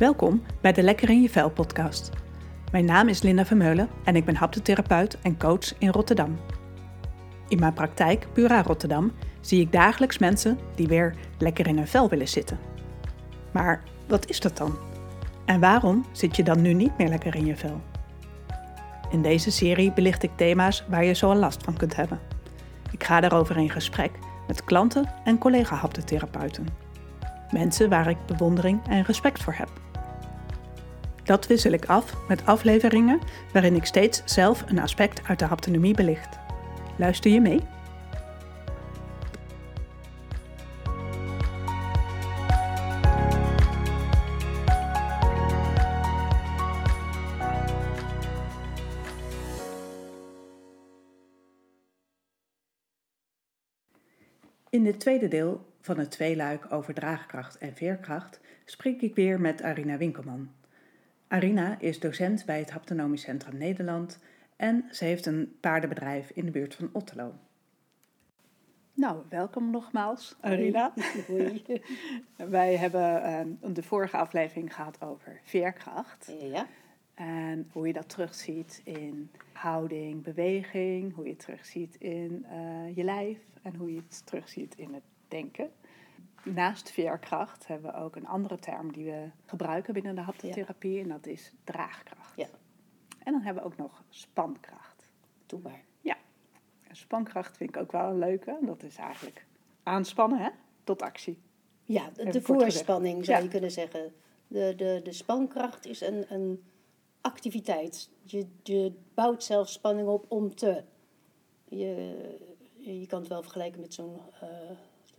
Welkom bij de Lekker in je Vel podcast. Mijn naam is Linda Vermeulen en ik ben haptotherapeut en coach in Rotterdam. In mijn praktijk Pura Rotterdam zie ik dagelijks mensen die weer lekker in hun vel willen zitten. Maar wat is dat dan? En waarom zit je dan nu niet meer lekker in je vel? In deze serie belicht ik thema's waar je zo last van kunt hebben. Ik ga daarover in gesprek met klanten en collega-haptotherapeuten. Mensen waar ik bewondering en respect voor heb. Dat wissel ik af met afleveringen waarin ik steeds zelf een aspect uit de haptonomie belicht. Luister je mee? In dit tweede deel van het tweeluik over draagkracht en veerkracht spreek ik weer met Arina Winkelman. Arina is docent bij het Haptonomisch Centrum Nederland en ze heeft een paardenbedrijf in de buurt van Otterlo. Nou, welkom nogmaals, Arina. Hoi. Wij hebben uh, de vorige aflevering gehad over veerkracht. Ja. En hoe je dat terugziet in houding, beweging, hoe je het terugziet in uh, je lijf en hoe je het terugziet in het denken. Naast veerkracht hebben we ook een andere term die we gebruiken binnen de haptotherapie en dat is draagkracht. Ja. En dan hebben we ook nog spankracht. Doe maar. Ja, en spankracht vind ik ook wel een leuke. Dat is eigenlijk aanspannen hè? tot actie. Ja, de, voorspanning zou Ja. je kunnen zeggen. De, de, de spankracht is een, een activiteit. Je, je bouwt zelf spanning op om te. Je, je kan het wel vergelijken met zo'n eh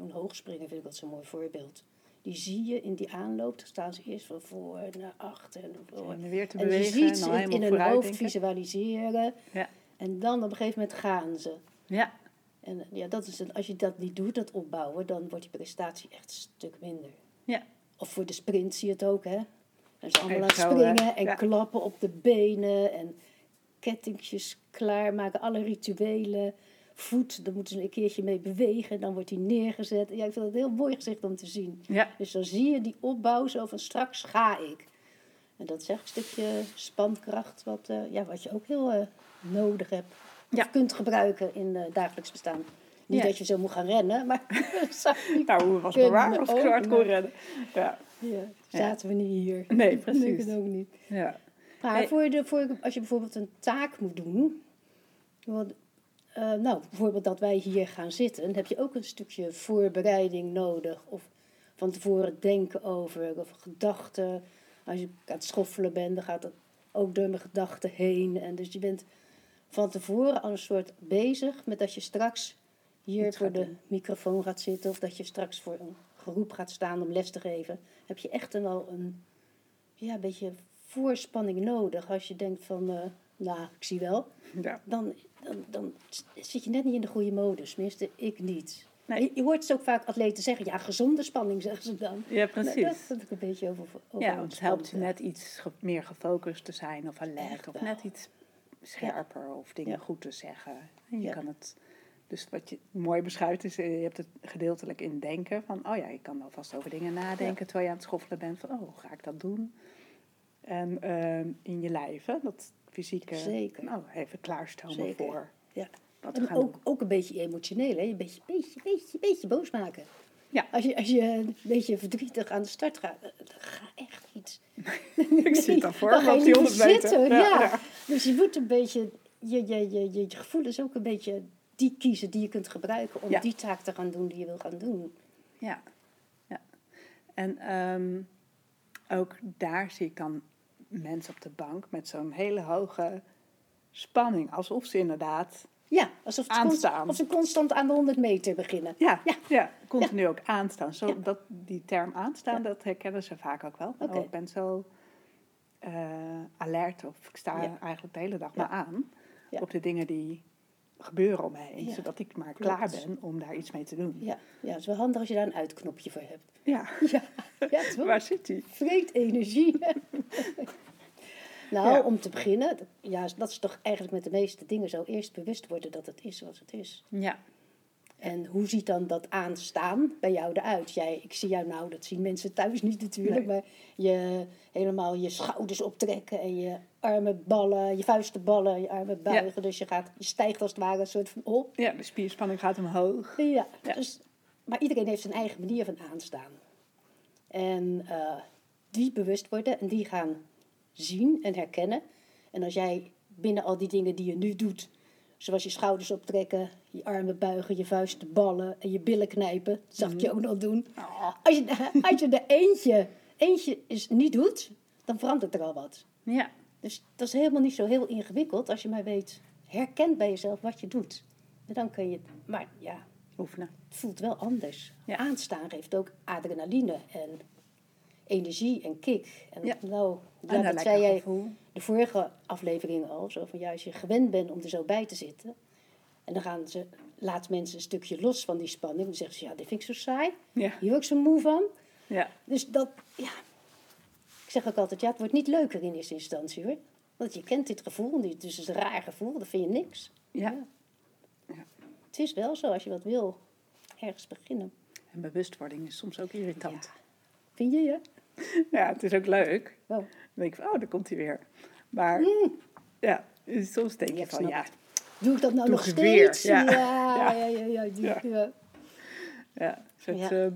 zo'n hoogspringen, vind ik dat zo'n mooi voorbeeld. Die zie je in die aanloop, dan staan ze eerst van voor naar achter en voor. En weer te En je bewegen ziet en ze dan in, in hun hoofd denken. visualiseren. Ja. En dan op een gegeven moment gaan ze. Ja, En ja, dat is een, als je dat niet doet, dat opbouwen, dan wordt je prestatie echt een stuk minder. ja, Of voor de sprint zie je het ook, hè? Dan zijn ze allemaal aan het springen en Ja. klappen op de benen en kettingjes klaarmaken, alle rituelen. Voet, daar moeten ze een keertje mee bewegen, dan wordt die neergezet. Ja, ik vind het een heel mooi gezicht om te zien. ja, Dus dan zie je die opbouw zo van straks ga ik. En dat is echt een stukje spankracht wat, eh, ja, wat je ook heel eh, nodig hebt. Of Ja. kunt gebruiken in het dagelijks bestaan. Niet Ja. dat je zo moet gaan rennen, maar dat nou hoe was maar waar als ik zo hard kon rennen. Ja, Ja, zaten we niet hier. Nee, precies. het ook niet. ja, Maar voor de, voor, als je bijvoorbeeld een taak moet doen. Want, eh, nou, bijvoorbeeld dat wij hier gaan zitten. Dan heb je ook een stukje voorbereiding nodig. Of van tevoren denken over. Of gedachten. Als je aan het schoffelen bent, dan gaat dat ook door mijn gedachten heen. En dus je bent van tevoren al een soort bezig met dat je straks hier voor de microfoon gaat zitten. Of dat je straks voor een groep gaat staan om les te geven. Heb je echt een, wel een ja, beetje voorspanning nodig. Als je denkt van, eh, nou, ik zie wel. ja. Dan, dan, dan zit je net niet in de goede modus. Tenminste, ik niet. Nee. Je, hoort het ook vaak atleten zeggen. Ja, gezonde spanning zeggen ze dan. Ja, Nou, precies. dat vind ik een beetje over, over Ja, het helpt je net iets ge- meer gefocust te zijn of alert of net iets scherper of dingen Ja. goed te zeggen. En je Ja. kan het, dus wat je mooi beschrijft is, eh, je hebt het gedeeltelijk in denken van, oh ja, je kan alvast over dingen nadenken terwijl je aan het schoffelen bent van, oh, hoe ga ik dat doen? En ehm, in je lijf, hè, dat fysieke, Zeker. nou, even klaarstomen Zeker. voor Ja. wat En gaan ook, doen. ook een beetje emotioneel, hè? Een beetje, beetje, beetje, beetje boos maken. Ja. Als je, als je een beetje verdrietig aan de start gaat, eh, dan ga echt iets. Ik zit daarvoor, Dan ga je loopt die liever 100 meter. zitten, Ja, ja. ja. Dus je moet een beetje, je, je, je, je, je gevoelens ook een beetje die kiezen die je kunt gebruiken om Ja. die taak te gaan doen die je wil gaan doen. Ja, ja. En ehm, ook daar zie ik dan mensen op de bank met zo'n hele hoge spanning. Alsof ze inderdaad, Ja, alsof ze constant aan de 100 meter beginnen. ja, ja. Ja. continu ook aanstaan. Zo, Ja. dat, die term aanstaan, dat herkennen ze vaak ook wel. Oh, ik ben zo eh, alert of ik sta eigenlijk de hele dag maar aan op de dingen die gebeuren om heen. Ja. Zodat ik maar Klopt. klaar ben om daar iets mee te doen. Ja, ja, het is wel handig als je daar een uitknopje voor hebt. Ja, Ja, ja toch? waar zit die? Vreet energie. nou, Ja. om te beginnen, ja, dat is toch eigenlijk met de meeste dingen zo. Eerst bewust worden dat het is zoals het is. Ja. En hoe ziet dan dat aanstaan bij jou eruit? Jij, ik zie jou nou, dat zien mensen thuis niet natuurlijk, Nee. maar je helemaal je schouders optrekken en je armen ballen, je vuisten ballen, je armen buigen. Dus je, gaat, je stijgt als het ware een soort van op. Ja, de spierspanning gaat omhoog. Ja, Ja. Dus, maar iedereen heeft zijn eigen manier van aanstaan. En eh, die bewust worden en die gaan zien en herkennen. En als jij binnen al die dingen die je nu doet, zoals je schouders optrekken, je armen buigen, je vuisten ballen en je billen knijpen, dat zag ik je ook nog doen. Oh. Als je, als je er eentje, eentje is, niet doet, dan verandert er al wat. Ja. Dus dat is helemaal niet zo heel ingewikkeld als je maar weet, herkent bij jezelf wat je doet. En dan kun je, maar ja, Oefenen. het voelt wel anders. Ja. Aanstaan geeft ook adrenaline en energie en kick. En Ja. nou, ja, dat zei jij gevoel. De vorige aflevering al. Zo van, ja, als je gewend bent om er zo bij te zitten. En dan gaan ze, laat mensen een stukje los van die spanning. Dan zeggen ze, ja, dit vind ik zo saai. Ja. Hier word ik zo moe van. Ja. Dus dat, ja. Ik zeg ook altijd, ja, het wordt niet leuker in eerste instantie hoor. Want je kent dit gevoel, dit is een raar gevoel, dat vind je niks. Ja. Het is wel zo, als je wat wil, ergens beginnen. En bewustwording is soms ook irritant. Vind je je? Ja, het is ook leuk. Oh. Dan denk ik van, oh, daar komt hij weer. Maar ja, soms denk je Ja, van, ja, het. Doe ik dat nou nog het steeds? ja. Ja, Ja. ja, ja. ja, Ja. ja. ja, soort, Ja. eh,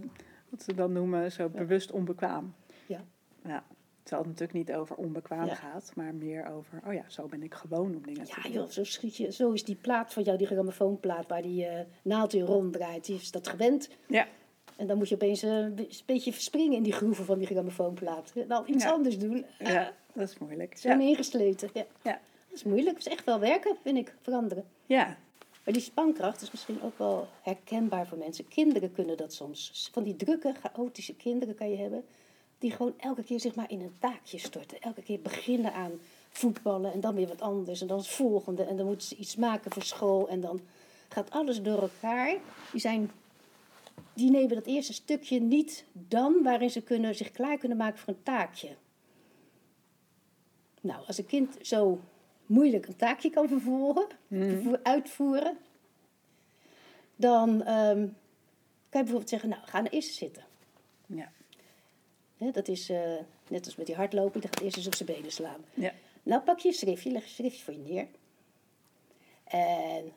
wat ze dan noemen, zo bewust onbekwaam. Ja. Ja, terwijl het natuurlijk niet over onbekwaam Ja. gaat, maar meer over, oh ja, zo ben ik gewoon om dingen te Ja, doen. joh, zo schiet je. Zo is die plaat van jou, die grammofoonplaat, waar die eh naald in ronddraait. Die is dat gewend. Ja, En dan moet je opeens eh, een be- beetje verspringen in die groeven van die grammofoonplaat. Dan iets Ja. anders doen. ja, dat is moeilijk. Zo Ja. ingesleten. Ja. Ja. Dat is moeilijk. Dat is echt wel werken, vind ik, veranderen. ja, Maar die spankracht is misschien ook wel herkenbaar voor mensen. Kinderen kunnen dat soms. Van die drukke, chaotische kinderen kan je hebben. Die gewoon elke keer zich maar in een taakje storten. Elke keer beginnen aan voetballen en dan weer wat anders. En dan het volgende. En dan moeten ze iets maken voor school. En dan gaat alles door elkaar. Die, zijn, die nemen dat eerste stukje niet dan waarin ze kunnen, zich klaar kunnen maken voor een taakje. Nou, als een kind zo moeilijk een taakje kan vervolgen, vervoer- uitvoeren, dan ehm, kan je bijvoorbeeld zeggen, nou, ga nou eerst zitten. ja, dat is eh, net als met die hardlopen, die gaat eerst eens op zijn benen slaan. ja, Nou pak je een schriftje, leg je schriftje voor je neer. En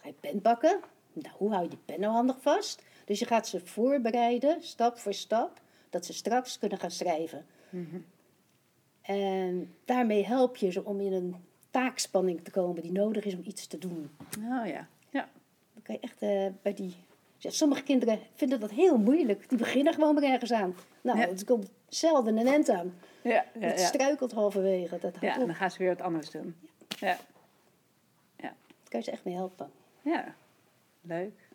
ga je pen pakken. Nou, hoe hou je die pen nou handig vast? Dus je gaat ze voorbereiden, stap voor stap, dat ze straks kunnen gaan schrijven. En daarmee help je ze om in een taakspanning te komen die nodig is om iets te doen. oh ja, ja, Dan kan je echt eh, bij die... ja, Sommige kinderen vinden dat heel moeilijk. Die beginnen gewoon maar ergens aan. Nou, Ja. het komt zelden een end aan. ja, ja, Het ja. struikelt halverwege. Dat ja, en dan gaan ze weer wat anders doen. Ja, Daar kan je ze echt mee helpen. ja, leuk.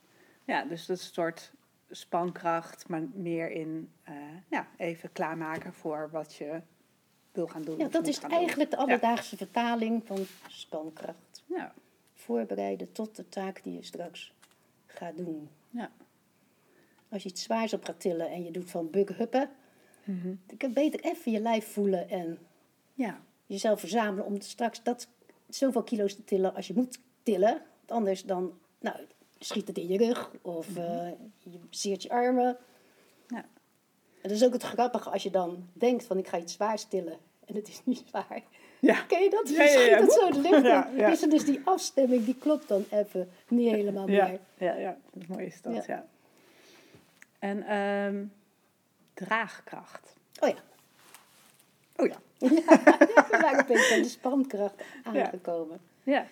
Ja, dus dat is een soort spankracht, maar meer in, eh, ja, even klaarmaken voor wat je wil gaan doen. Ja, dat is doen. eigenlijk de alledaagse vertaling van spankracht. Ja, Voorbereiden tot de taak die je straks gaat doen. ja, Als je iets zwaars op gaat tillen en je doet van bughuppen, Mhm. dan kan je beter even je lijf voelen en ja, jezelf verzamelen om straks dat zoveel kilo's te tillen als je moet tillen. Want anders dan, nou, schiet het in je rug of eh, je zeert je armen. ja. En dat is ook het grappige als je dan denkt van ik ga iets zwaars tillen en het is niet zwaar. ja. Ken je dat? Ja, ja, ja. Dat zo de lucht. Ja, ja. Dus is die afstemming, die klopt dan even niet helemaal Ja, meer. ja, ja, dat is mooi is dat, ja. Ja. En ehm, draagkracht. Oh ja, Oh ja. waren opeens bij de spankracht aangekomen. Ja,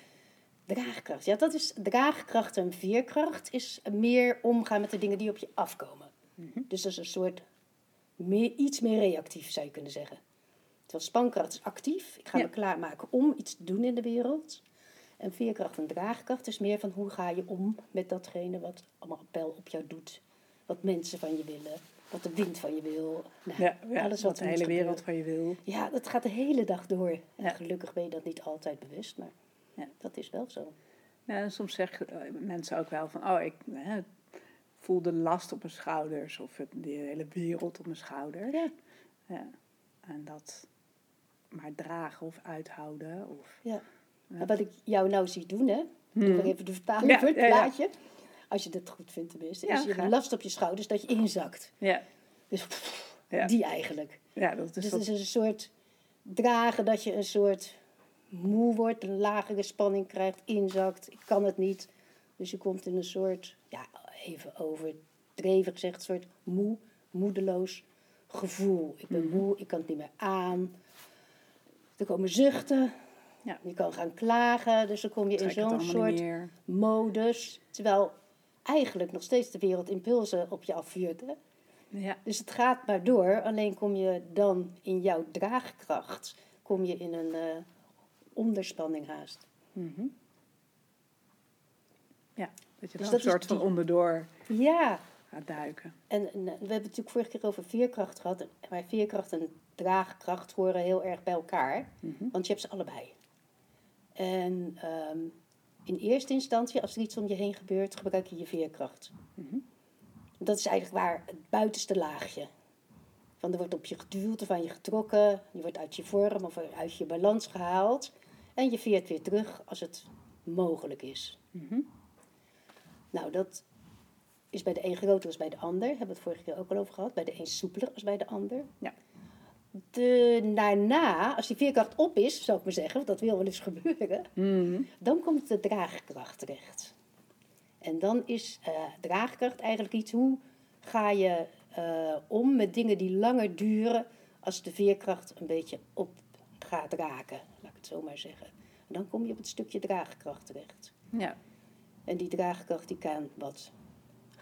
Draagkracht, ja, dat is draagkracht en veerkracht is meer omgaan met de dingen die op je afkomen. Mhm. Dus dat is een soort meer, iets meer reactief, zou je kunnen zeggen. Terwijl spankracht is actief. Ik ga Ja. me klaarmaken om iets te doen in de wereld. En veerkracht en draagkracht is meer van hoe ga je om met datgene wat allemaal appel op jou doet. Wat mensen van je willen, wat de wind van je wil. Nou, ja, ja alles wat wat de hele wereld van je wil. Ja, dat gaat de hele dag door. En gelukkig ben je dat niet altijd bewust, maar Ja. dat is wel zo. Ja, soms zeggen eh, mensen ook wel van, oh, ik hè, voel de last op mijn schouders of het, de hele wereld op mijn schouders. Ja, Ja. En dat maar dragen of uithouden. Of, ja. Wat ik jou nou zie doen, hè? Hmm. Doe maar even de vertaling voor het plaatje. Als je dat goed vindt tenminste. Is je last op je schouders dat je inzakt. Ja. Dus pff, die eigenlijk. Ja, dat is Dus dat. het is een soort dragen dat je een soort moe wordt, een lagere spanning krijgt, inzakt. Ik kan het niet. Dus je komt in een soort, ja, even overdreven gezegd, een soort moe, moedeloos gevoel. Ik ben Mhm. moe, ik kan het niet meer aan. Er komen zuchten. Ja. Je kan gaan klagen, dus dan kom je in Trek zo'n soort modus. Terwijl eigenlijk nog steeds de wereld impulsen op je afvuurt. Hè? Ja. Dus het gaat maar door, alleen kom je dan in jouw draagkracht, kom je in een onderspanning haast. Mhm. Ja, dat je Dus dan dat een soort van onderdoor Ja, gaat duiken. en, en, eh, we hebben het natuurlijk vorige keer over veerkracht gehad. Maar veerkracht en draagkracht horen heel erg bij elkaar, Mhm. want je hebt ze allebei. En ehm, in eerste instantie, als er iets om je heen gebeurt, gebruik je je veerkracht. Mhm. Dat is eigenlijk waar het buitenste laagje. Van er wordt op je geduwd of aan je getrokken. Je wordt uit je vorm of uit je balans gehaald. En je veert weer terug als het mogelijk is. Mhm. Nou, dat is bij de een groter als bij de ander. Hebben we het vorige keer ook al over gehad. Bij de een soepeler als bij de ander. Ja. De, daarna, als die veerkracht op is, zou ik maar zeggen, want dat wil wel eens gebeuren, Mhm. dan komt de draagkracht terecht. En dan is eh, draagkracht eigenlijk iets, hoe ga je eh, om met dingen die langer duren als de veerkracht een beetje op gaat raken, het zo maar zeggen. En dan kom je op het stukje draagkracht terecht. Ja. En die draagkracht die kan wat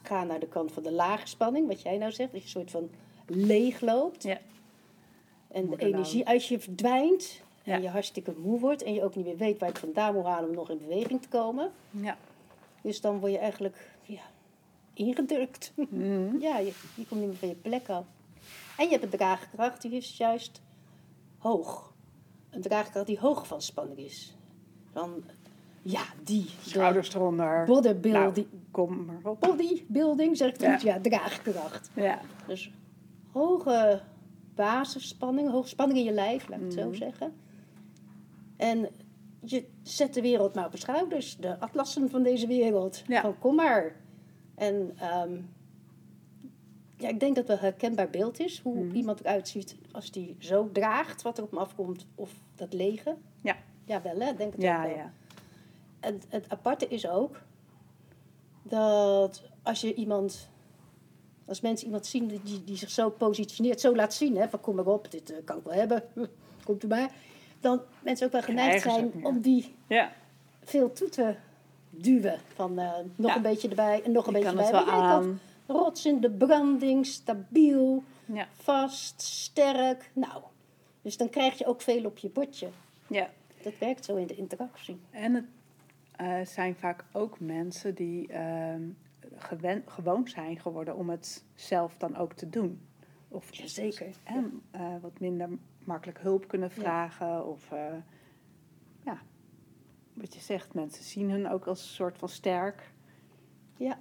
gaan naar de kant van de lage spanning, wat jij nou zegt, dat je een soort van leeg loopt. Ja. En de energie uit je verdwijnt. En Ja. je hartstikke moe wordt. En je ook niet meer weet waar je het vandaan moet halen om nog in beweging te komen. Ja. Dus dan word je eigenlijk ja, ingedrukt. Mhm. ja, je, je komt niet meer van je plek af. En je hebt een draagkracht die is juist hoog. Een draagkracht die hoog van spanning is. Dan, ja, die. de Schouders eronder. Bodybuilding, Nou, kom maar op. bodybuilding, zeg ik het Ja. goed? Ja, draagkracht. Ja. Dus hoge basisspanning, hoge spanning in je lijf, laat ik het zo Mhm. zeggen. En je zet de wereld maar op je schouders, de atlassen van deze wereld. Ja. Van kom maar. En ehm, ja, ik denk dat het een herkenbaar beeld is, hoe Mhm. iemand eruit ziet als die zo draagt wat er op hem afkomt, of dat lege. Ja. Ja, wel hè, denk het Ja, ook wel. ja. En het aparte is ook dat als je iemand, als mensen iemand zien die, die zich zo positioneert, zo laat zien, hè, van kom maar op, dit eh, kan ik wel hebben, komt u maar, dan mensen ook wel geneigd zijn ook, ja. om die Ja. veel toe te duwen. Van eh, nog Ja. een beetje erbij en nog een Ik beetje kan het erbij. wel aan. Rots in de branding, stabiel, Ja. vast, sterk. Nou, dus dan krijg je ook veel op je bordje. Ja. Dat werkt zo in de interactie. En het eh, zijn vaak ook mensen die ehm, gewen, gewoon zijn geworden om het zelf dan ook te doen. Of Jazeker. En eh, wat minder makkelijk hulp kunnen vragen. Of eh, ja, wat je zegt, mensen zien hun ook als een soort van sterk. Ja.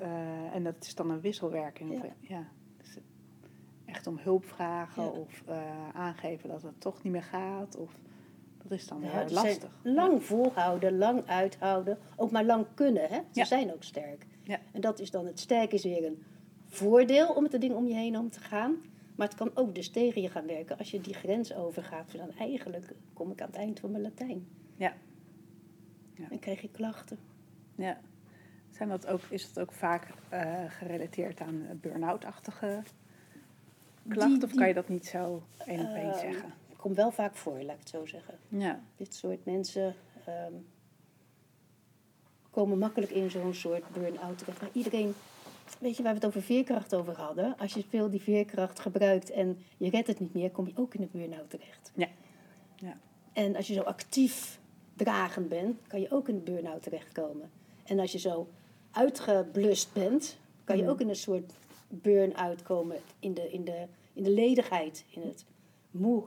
Eh, en dat is dan een wisselwerking. Ja. Ja, dus het- echt om hulp vragen Ja. of eh, aangeven dat het toch niet meer gaat. Of, dat is dan Ja, zijn lastig. Lang volhouden, lang uithouden. Ook maar lang kunnen, hè? Ze zijn ook sterk. Ja. En dat is dan het sterk is weer een voordeel om met de ding om je heen om te gaan. Maar het kan ook dus tegen je gaan werken als je die grens overgaat. Dan eigenlijk kom ik aan het eind van mijn Latijn. Ja. Ja. En krijg je klachten. Ja. Zijn dat ook, is dat ook vaak eh, gerelateerd aan burn-out-achtige klachten? Die- of kan je dat niet zo één op één Eh, zeggen? Komt wel vaak voor, laat ik het zo zeggen. Ja. Dit soort mensen ehm, komen makkelijk in zo'n soort burn-out terecht. Maar iedereen, weet je waar we het over veerkracht over hadden? Als je veel die veerkracht gebruikt en je redt het niet meer, kom je ook in een burn-out terecht. Ja. Ja. En als je zo actief dragend bent, kan je ook in een burn-out terechtkomen. En als je zo uitgeblust bent, kan je Mhm. ook in een soort burn-out komen in de, in, de, in de ledigheid, in het moe.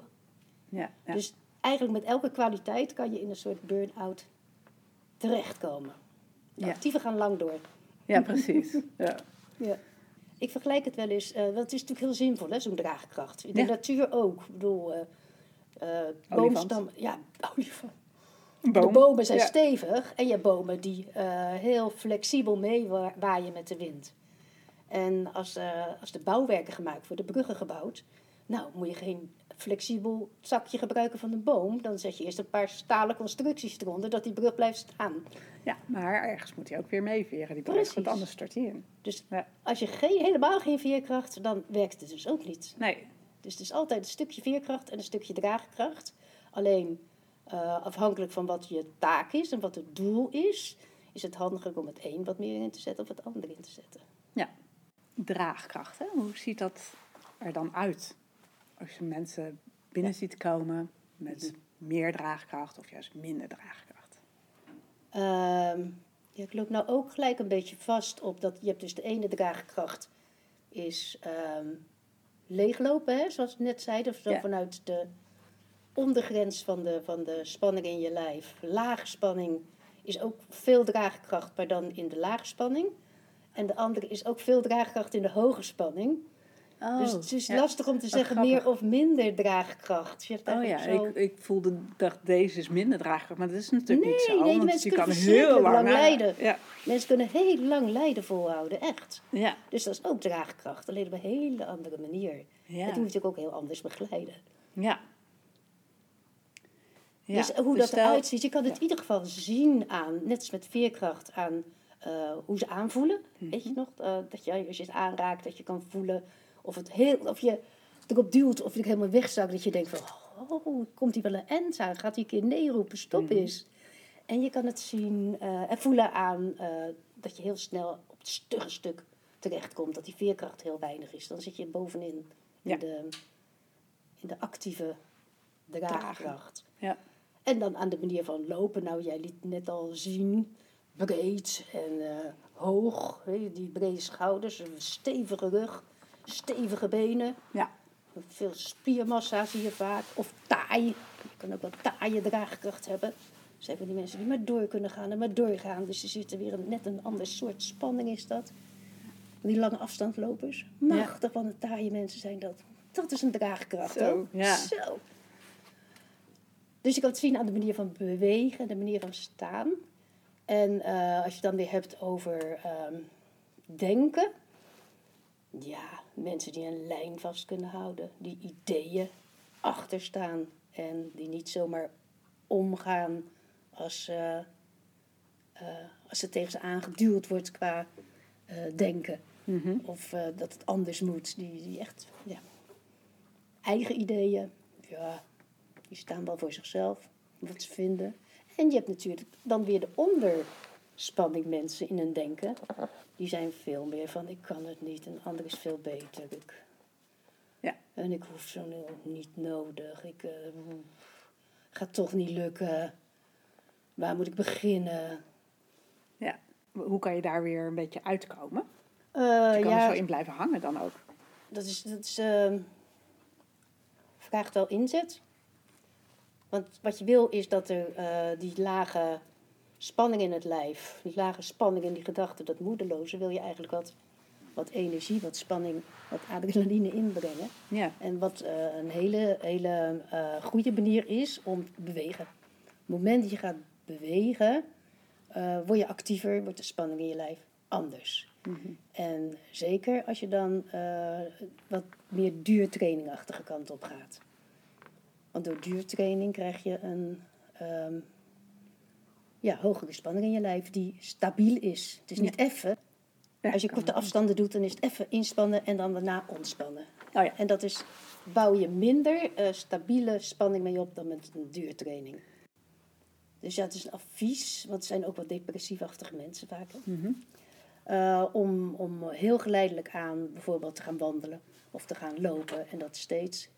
Ja. Ja. Dus eigenlijk met elke kwaliteit kan je in een soort burn-out terechtkomen. De Ja. actieven gaan lang door. ja, precies. Ja. Ja. Ik vergelijk het wel eens, eh, want het is natuurlijk heel zinvol, hè, zo'n draagkracht. In de natuur ook. Ik bedoel, eh eh Olifant. boomstam, ja, olifant. Boom. De bomen zijn Ja. stevig en je hebt bomen die eh, heel flexibel meewaaien met de wind. En als, eh, als de bouwwerken gemaakt worden, bruggen gebouwd, nou moet je geen flexibel zakje gebruiken van een boom. Dan zet je eerst een paar stalen constructies eronder, dat die brug blijft staan. Ja, maar ergens moet hij ook weer meeveren, die brug, Precies. want anders stort hij in. Dus Ja. als je geen, helemaal geen veerkracht, dan werkt het dus ook niet. Nee, Dus het is altijd een stukje veerkracht en een stukje draagkracht. Alleen eh, afhankelijk van wat je taak is en wat het doel is, is het handiger om het een wat meer in te zetten of het ander in te zetten. ja. Draagkracht, hè? hoe ziet dat er dan uit? Als je mensen binnen ziet komen met meer draagkracht of juist minder draagkracht. Ehm, ja, ik loop nou ook gelijk een beetje vast op dat je hebt dus de ene draagkracht is ehm, leeglopen, hè, zoals we net zeiden, of zo Ja. vanuit de ondergrens van de, van de spanning in je lijf. Lage spanning is ook veel draagkracht, maar dan in de lage spanning. En de andere is ook veel draagkracht in de hoge spanning. dus het is ja. lastig om te zeggen meer of minder draagkracht. Je hebt Oh ja, zo- ik, ik voelde, dacht deze is minder draagkracht, maar dat is natuurlijk niet zo. nee, mensen je kan kunnen heel lang, lijden. Ja, Mensen kunnen heel lang lijden volhouden, echt. ja, Dus dat is ook draagkracht, alleen op een hele andere manier. ja. Het moet natuurlijk ook heel anders begeleiden. ja. Ja, dus hoe dus dat eruit ziet, je kan het in ieder geval zien aan, net als met veerkracht, aan eh, hoe ze aanvoelen. Mhm. Weet je nog, eh, dat je als je het aanraakt, dat je kan voelen of, het heel, of je erop duwt of je helemaal wegzakt. Dat je denkt van, oh, komt hij wel een end aan? Gaat hij een keer nee roepen, stop Mhm. eens. En je kan het zien eh, en voelen aan dat je heel snel op het stugge stuk terechtkomt. Dat die veerkracht heel weinig is. Dan zit je bovenin in, Ja. de, in de actieve draagkracht. Ja. En dan aan de manier van lopen. Nou, jij liet net al zien. Breed en eh, hoog. Je, die brede schouders, een stevige rug, stevige benen. Ja. Veel spiermassa zie je vaak. Of taai. Je kan ook wel taaie draagkracht hebben. Zijn van die mensen die maar door kunnen gaan en maar doorgaan. Dus er zit er weer een, net een ander soort spanning is dat. Die lange afstandlopers. Machtig van de taaie mensen zijn dat. Dat is een draagkracht Zo, ja. Zo. Dus je kan het zien aan de manier van bewegen en de manier van staan. En eh, als je dan weer hebt over ehm, denken. Ja, mensen die een lijn vast kunnen houden. Die ideeën achterstaan. En die niet zomaar omgaan als, eh, eh, als er tegen ze aangeduwd wordt qua denken. Mhm. Of dat het anders moet. Die, die echt ja, eigen ideeën. Ja, die staan wel voor zichzelf. Wat ze vinden. En je hebt natuurlijk dan weer de onderspanning mensen in hun denken. Die zijn veel meer van ik kan het niet. En ander is veel beter. Ik, Ja. En ik hoef zo'n heel niet nodig. Ik eh, gaat toch niet lukken. Waar moet ik beginnen? ja. Hoe kan je daar weer een beetje uitkomen? Eh, Je kan ja, er zo in blijven hangen dan ook. Dat is, dat is, ehm, vraagt wel inzet. Want wat je wil is dat er eh, die lage spanning in het lijf, die lage spanning in die gedachten, dat moedeloze, wil je eigenlijk wat, wat energie, wat spanning, wat adrenaline inbrengen. Ja. En wat eh, een hele, hele eh, goede manier is om te bewegen. Op het moment dat je gaat bewegen, word je actiever, wordt de spanning in je lijf anders. Mhm. En zeker als je dan wat meer duurtrainingachtige kant op gaat. Want door duurtraining krijg je een ehm, ja, hogere spanning in je lijf die stabiel is. Het is niet effen. Ja, Als je korte afstanden doet, dan is het even inspannen en dan daarna ontspannen. Oh ja. En dat is, bouw je minder eh, stabiele spanning mee op dan met een duurtraining. Dus ja, het is een advies, want er zijn ook wat depressiefachtige mensen vaak. Mhm. Eh, om, om heel geleidelijk aan bijvoorbeeld te gaan wandelen of te gaan lopen. En dat steeds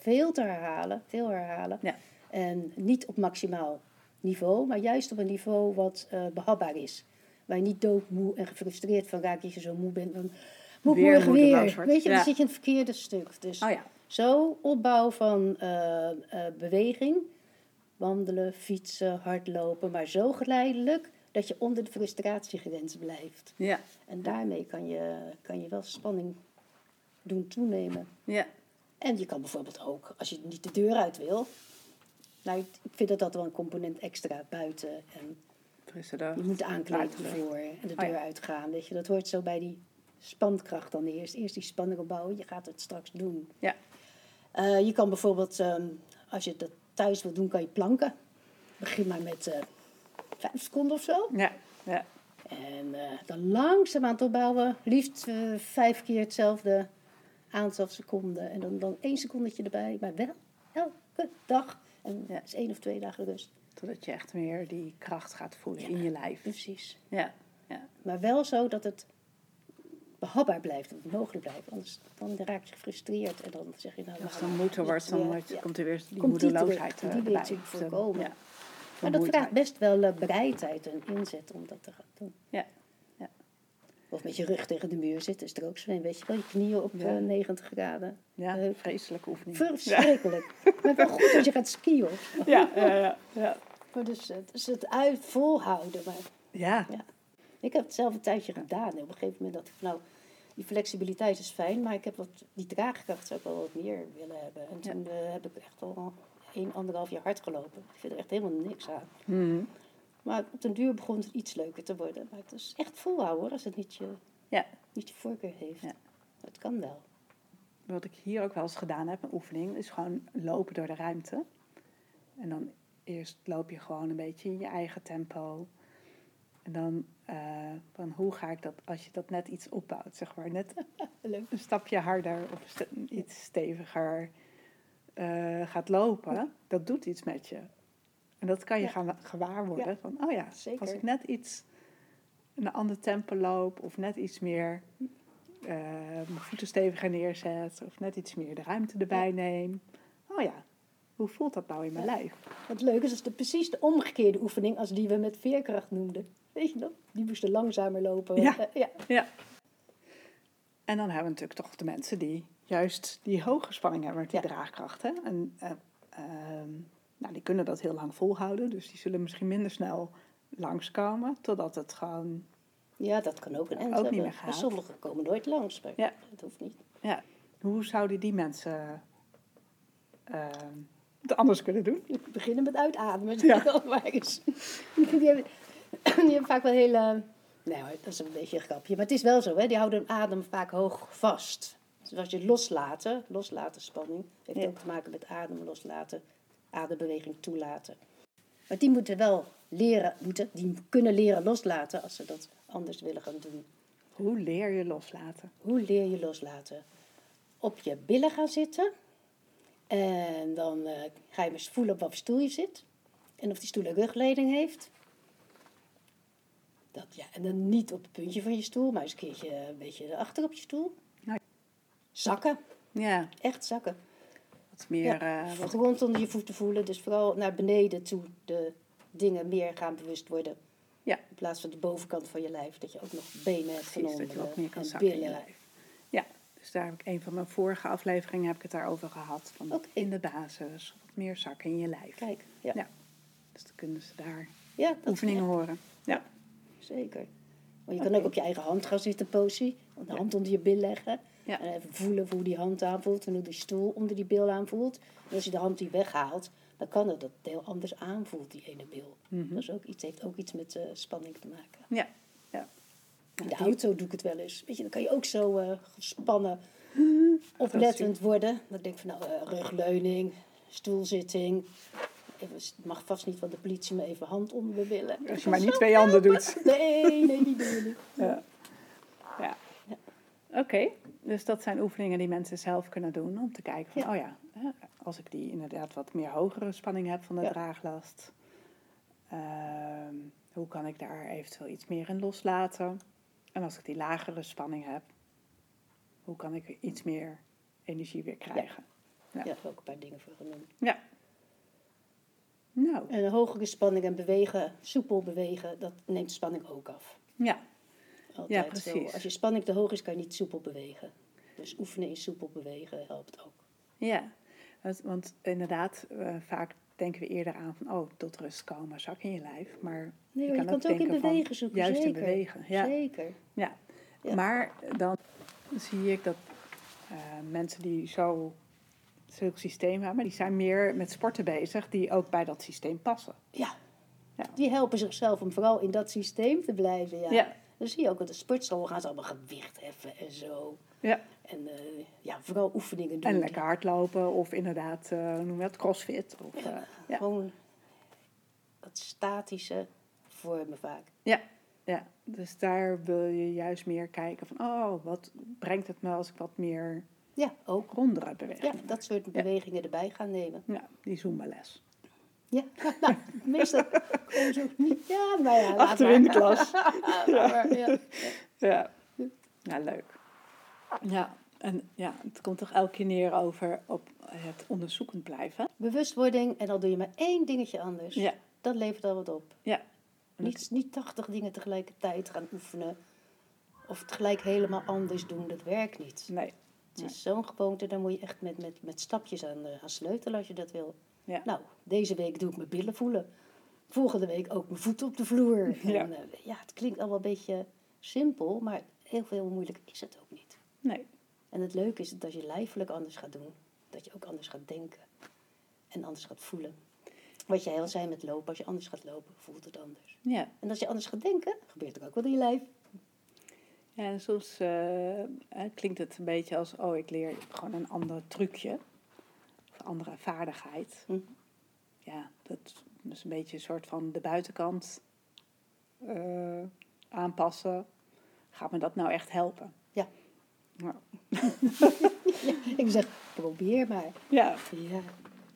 veel te herhalen, veel herhalen. Ja. En niet op maximaal niveau, maar juist op een niveau wat eh, behapbaar is. Waar je niet doodmoe en gefrustreerd van raakt dat je zo moe bent. Dan moet Weer morgen weer. Weet je, dan zit je in het verkeerde stuk. Dus Oh ja. zo opbouw van eh, eh, beweging. Wandelen, fietsen, hardlopen. Maar zo geleidelijk dat je onder de frustratiegrens blijft. Ja. En daarmee kan je, kan je wel spanning doen toenemen. Ja. En je kan bijvoorbeeld ook, als je niet de deur uit wil, Nou, ik vind dat dat wel een component extra buiten. En je moet aankleden ervoor en de Oh deur uitgaan. Weet je, dat hoort zo bij die spankracht dan eerst. Eerst die spanning opbouwen, je gaat het straks doen. Ja. Eh, je kan bijvoorbeeld, ehm, als je dat thuis wilt doen, kan je planken. Begin maar met eh, vijf seconden of zo. Ja, ja. En eh, dan langzaam aan het opbouwen. Liefst vijf keer hetzelfde aantal seconden. En dan, dan één secondetje erbij. Maar wel elke dag. En Ja. dat is één of twee dagen rust. Totdat je echt meer die kracht gaat voelen in je lijf. Precies. Ja, ja. Maar wel zo dat het behapbaar blijft. Dat het mogelijk blijft. Anders dan raak je gefrustreerd. En dan zeg je nou... Als nou, het dan moeten wordt, dan wordt- ja. komt er weer die Komt die moedeloosheid terug. eh, Die wil je voorkomen. Ja. Maar dat vraagt best wel eh, bereidheid en inzet om dat te gaan doen. Ja. Of met je rug tegen de muur zitten is er ook zo een. Weet je wel, je knieën op Ja. eh, 90 graden. Ja, Leuk. vreselijke oefening. Verschrikkelijk. Maar wel goed als je gaat skiën. Ja, ja, ja. ja. Maar dus, het- dus het uit volhouden. Maar ja. ja. Ik heb het zelf een tijdje gedaan. En op een gegeven moment dacht ik, nou, die flexibiliteit is fijn, maar ik heb wat, die draagkracht zou ik wel wat meer willen hebben. En toen eh, heb ik echt al één, anderhalf jaar hard gelopen. Ik vind er echt helemaal niks aan. Mhm. Maar op den duur begon het iets leuker te worden. Maar het is echt volhouden hoor, als het niet je, ja. niet je voorkeur heeft. Ja. Het kan wel. Wat ik hier ook wel eens gedaan heb, een oefening, is gewoon lopen door de ruimte. En dan eerst loop je gewoon een beetje in je eigen tempo. En dan eh, van hoe ga ik dat, als je dat net iets opbouwt, zeg maar, net een stapje harder of st- iets steviger eh, gaat lopen, dat doet iets met je. En dat kan je Ja. gaan gewaar worden Ja. van, oh ja, Zeker. als ik net iets een ander tempo loop of net iets meer eh, mijn voeten steviger neerzet of net iets meer de ruimte erbij neem. Oh ja, hoe voelt dat nou in mijn lijf? Wat leuk is, is de, precies de omgekeerde oefening als die we met veerkracht noemden. Weet je nog? Die moesten langzamer lopen. Ja. Eh, ja. Ja. En dan hebben we natuurlijk toch de mensen die juist die hoge spanning hebben met die Ja. draagkracht. Hè? En eh, ehm, nou, die kunnen dat heel lang volhouden, dus die zullen misschien minder snel langskomen, totdat het gewoon, ja, dat kan ook een eind Ook niet hebben. meer Maar gaat. sommigen komen nooit langs. Maar Ja. Dat hoeft niet. ja, hoe zouden die mensen ehm, het anders kunnen doen? We beginnen met uitademen. Ja. Eens. Die hebben, die hebben vaak wel hele... Nee hoor, dat is een beetje een grapje. Maar het is wel zo, hè? die houden hun adem vaak hoog vast. Dus als je loslaten, loslaten spanning, heeft Ja. ook te maken met adem loslaten, adembeweging toelaten. Maar die moeten wel leren, moeten, die kunnen leren loslaten als ze dat anders willen gaan doen. Hoe leer je loslaten? Hoe leer je loslaten? Op je billen gaan zitten. En dan eh, ga je eens voelen op wat voor stoel je zit. En of die stoel een rugleiding heeft. Dat, ja, en dan niet op het puntje van je stoel, maar eens een keertje een beetje erachter op je stoel. Nou. Zakken, Ja, echt zakken. Wat meer, Ja, eh, wat, grond onder je voeten voelen, dus vooral naar beneden toe de dingen meer gaan bewust worden. Ja. In plaats van de bovenkant van je lijf, dat je ook nog benen hebt van precies, dat je wat meer kan en zakken in je lijf. Ja, dus daar heb ik een van mijn vorige afleveringen heb ik het daarover gehad. Van. In de basis, wat meer zakken in je lijf. Kijk, ja. Ja. Dus dan kunnen ze daar Ja, oefeningen horen. Ja. Zeker. Maar je kan ook op je eigen hand gaan zitten posie. De hand onder je bil leggen. Ja. En even voelen hoe die hand aanvoelt en hoe die stoel onder die bil aanvoelt. En als je de hand die weghaalt, dan kan het dat het heel anders aanvoelt, die ene bil. Mhm. Dat is ook iets, heeft ook iets met eh, spanning te maken. Ja. ja. In de auto doe ik het wel eens. Weet je, dan kan je ook zo eh, gespannen, oplettend worden. Dan denk ik van, nou, eh, rugleuning, stoelzitting. Even, het mag vast niet van de politie me even hand onder mijn billen. Als je maar niet twee handen doet. Nee, nee, die doen we niet. Ja. ja. Oké, dus dat zijn oefeningen die mensen zelf kunnen doen om te kijken van, Ja. oh ja, als ik die inderdaad wat meer hogere spanning heb van de Ja. draaglast, ehm, hoe kan ik daar eventueel iets meer in loslaten? En als ik die lagere spanning heb, hoe kan ik iets meer energie weer krijgen? Ja. Ja, ook een paar dingen voor genoemd. Ja. Nou, En een hogere spanning en bewegen, soepel bewegen, dat neemt de spanning ook af. ja. Altijd Ja, zo. precies. Als je spanning te hoog is, kan je niet soepel bewegen. Dus oefenen in soepel bewegen helpt ook. Ja, want, want inderdaad, eh, vaak denken we eerder aan van, oh, tot rust komen, zak in je lijf. Maar Nee, je kan het ook in denken van bewegen zoeken, Juist in zeker. bewegen, ja. Zeker. ja. Ja. Maar dan zie ik dat eh, mensen die zo zulke systemen, maar die zijn meer met sporten bezig die ook bij dat systeem passen. Ja. Ja. Die helpen zichzelf om vooral in dat systeem te blijven. Ja. Ja. Dan zie je ook dat de sportschool gaan ze allemaal gewicht heffen en zo. Ja. En eh, ja, vooral oefeningen doen. En lekker hardlopen of inderdaad, eh hoe noem je dat, crossfit. Of, Ja, eh, ja. Gewoon dat statische vormen vaak. Ja, ja, dus daar wil je juist meer kijken van, oh, wat brengt het me als ik wat meer Ja, ook. rondere Ja, bewegingen dat soort bewegingen erbij gaan nemen. Ja, die Zumba-les. Ja, nou, meestal gewoon zo niet. Ja, maar ja. laat Achter in de maar. klas. Maar, ja. Ja. ja, leuk. Ja, en ja, het komt toch elke keer neer over op het onderzoekend blijven. Bewustwording en dan doe je maar één dingetje anders. Ja, Dat levert al wat op. ja. Niet, niet 80 dingen tegelijkertijd gaan oefenen. Of het gelijk helemaal anders doen, dat werkt niet. Nee, Het is zo'n gewoonte, daar moet je echt met, met, met stapjes aan, eh, aan sleutelen als je dat wil. Ja. Nou, deze week doe ik mijn billen voelen. Volgende week ook mijn voeten op de vloer. Ja. En, eh, ja, het klinkt allemaal een beetje simpel, maar heel veel moeilijk is het ook niet. nee. En het leuke is dat je lijfelijk anders gaat doen. Dat je ook anders gaat denken. En anders gaat voelen. Wat jij al zei met lopen, als je anders gaat lopen, voelt het anders. Ja. En als je anders gaat denken, gebeurt er ook wat in je lijf. Ja, en soms eh, klinkt het een beetje als, oh, ik leer gewoon een ander trucje. Andere vaardigheid. Ja, dat is een beetje een soort van de buitenkant eh, aanpassen. Gaat me dat nou echt helpen? Ja. Nou, Ik zeg, probeer maar. ja, Ja.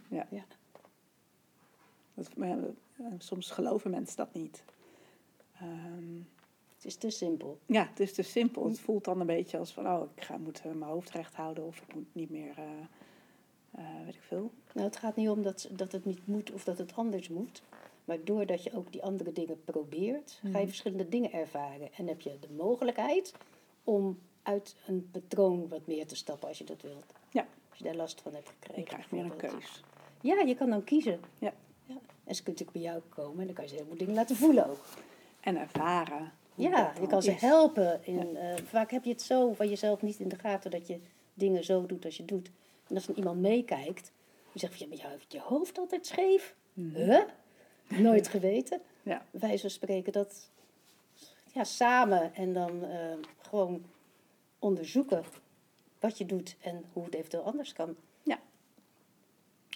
Ja. ja. dat, maar, eh, soms geloven mensen dat niet. Ehm, Het is te simpel. ja, het is te simpel. Het voelt dan een beetje als van, oh, ik ga, moet eh, mijn hoofd recht houden of ik moet niet meer, eh, weet ik veel. Nou, het gaat niet om dat, dat het niet moet of dat het anders moet. Maar doordat je ook die andere dingen probeert, ga je Mhm. verschillende dingen ervaren. En heb je de mogelijkheid om uit een patroon wat meer te stappen als je dat wilt. Ja. Als je daar last van hebt gekregen. Ik krijg meer een keus. Ja, je kan dan kiezen. Ja. ja. En ze kunnen natuurlijk bij jou komen en dan kan je ze heel veel dingen laten voelen ook. En ervaren. Ja, je kan ze helpen. In, eh, vaak heb je het zo van jezelf niet in de gaten dat je dingen zo doet als je doet. En als dan iemand meekijkt, die zegt van ja, maar jou heeft je hoofd altijd scheef. Huh? Nooit geweten. Ja, wijze van spreken dat ja, samen en dan eh, gewoon onderzoeken wat je doet en hoe het eventueel anders kan. ja.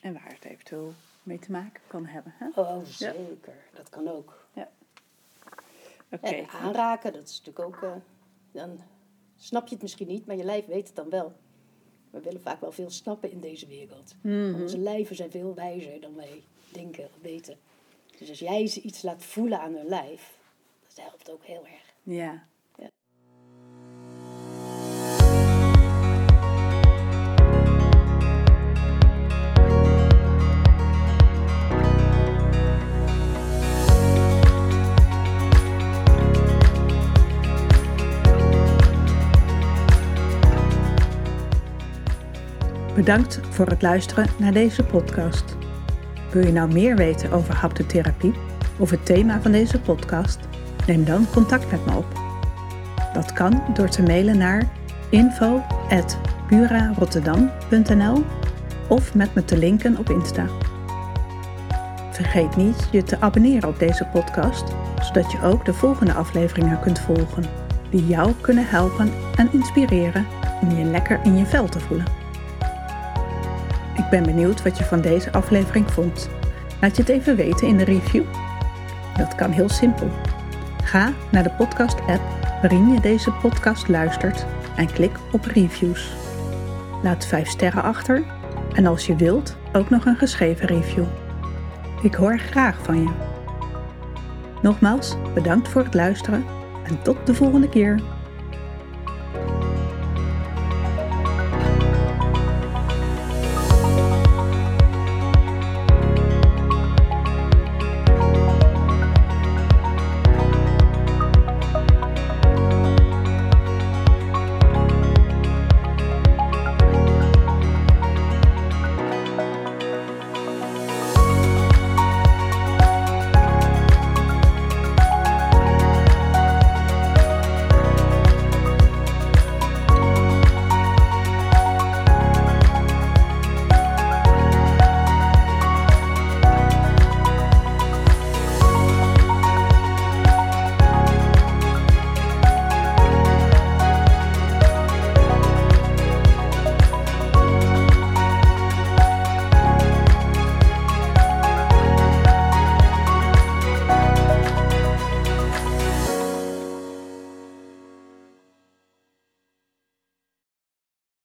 En waar het eventueel mee te maken kan hebben. Hè? Oh, zeker. Dat kan ook. Oké. En aanraken, dat is natuurlijk ook. eh, dan snap je het misschien niet, maar je lijf weet het dan wel. We willen vaak wel veel snappen in deze wereld. Mhm. Onze lijven zijn veel wijzer dan wij denken of weten. Dus als jij ze iets laat voelen aan hun lijf, dat helpt ook heel erg. Ja. Bedankt voor het luisteren naar deze podcast. Wil je nou meer weten over haptotherapie of het thema van deze podcast? Neem dan contact met me op. Dat kan door te mailen naar info@burarotterdam.nl of met me te linken op Insta. Vergeet niet je te abonneren op deze podcast, zodat je ook de volgende afleveringen kunt volgen, die jou kunnen helpen en inspireren om je lekker in je vel te voelen. Ik ben benieuwd wat je van deze aflevering vond. Laat je het even weten in de review. Dat kan heel simpel. Ga naar de podcast-app waarin je deze podcast luistert en klik op reviews. Laat 5 sterren achter en als je wilt ook nog een geschreven review. Ik hoor graag van je. Nogmaals, bedankt voor het luisteren en tot de volgende keer.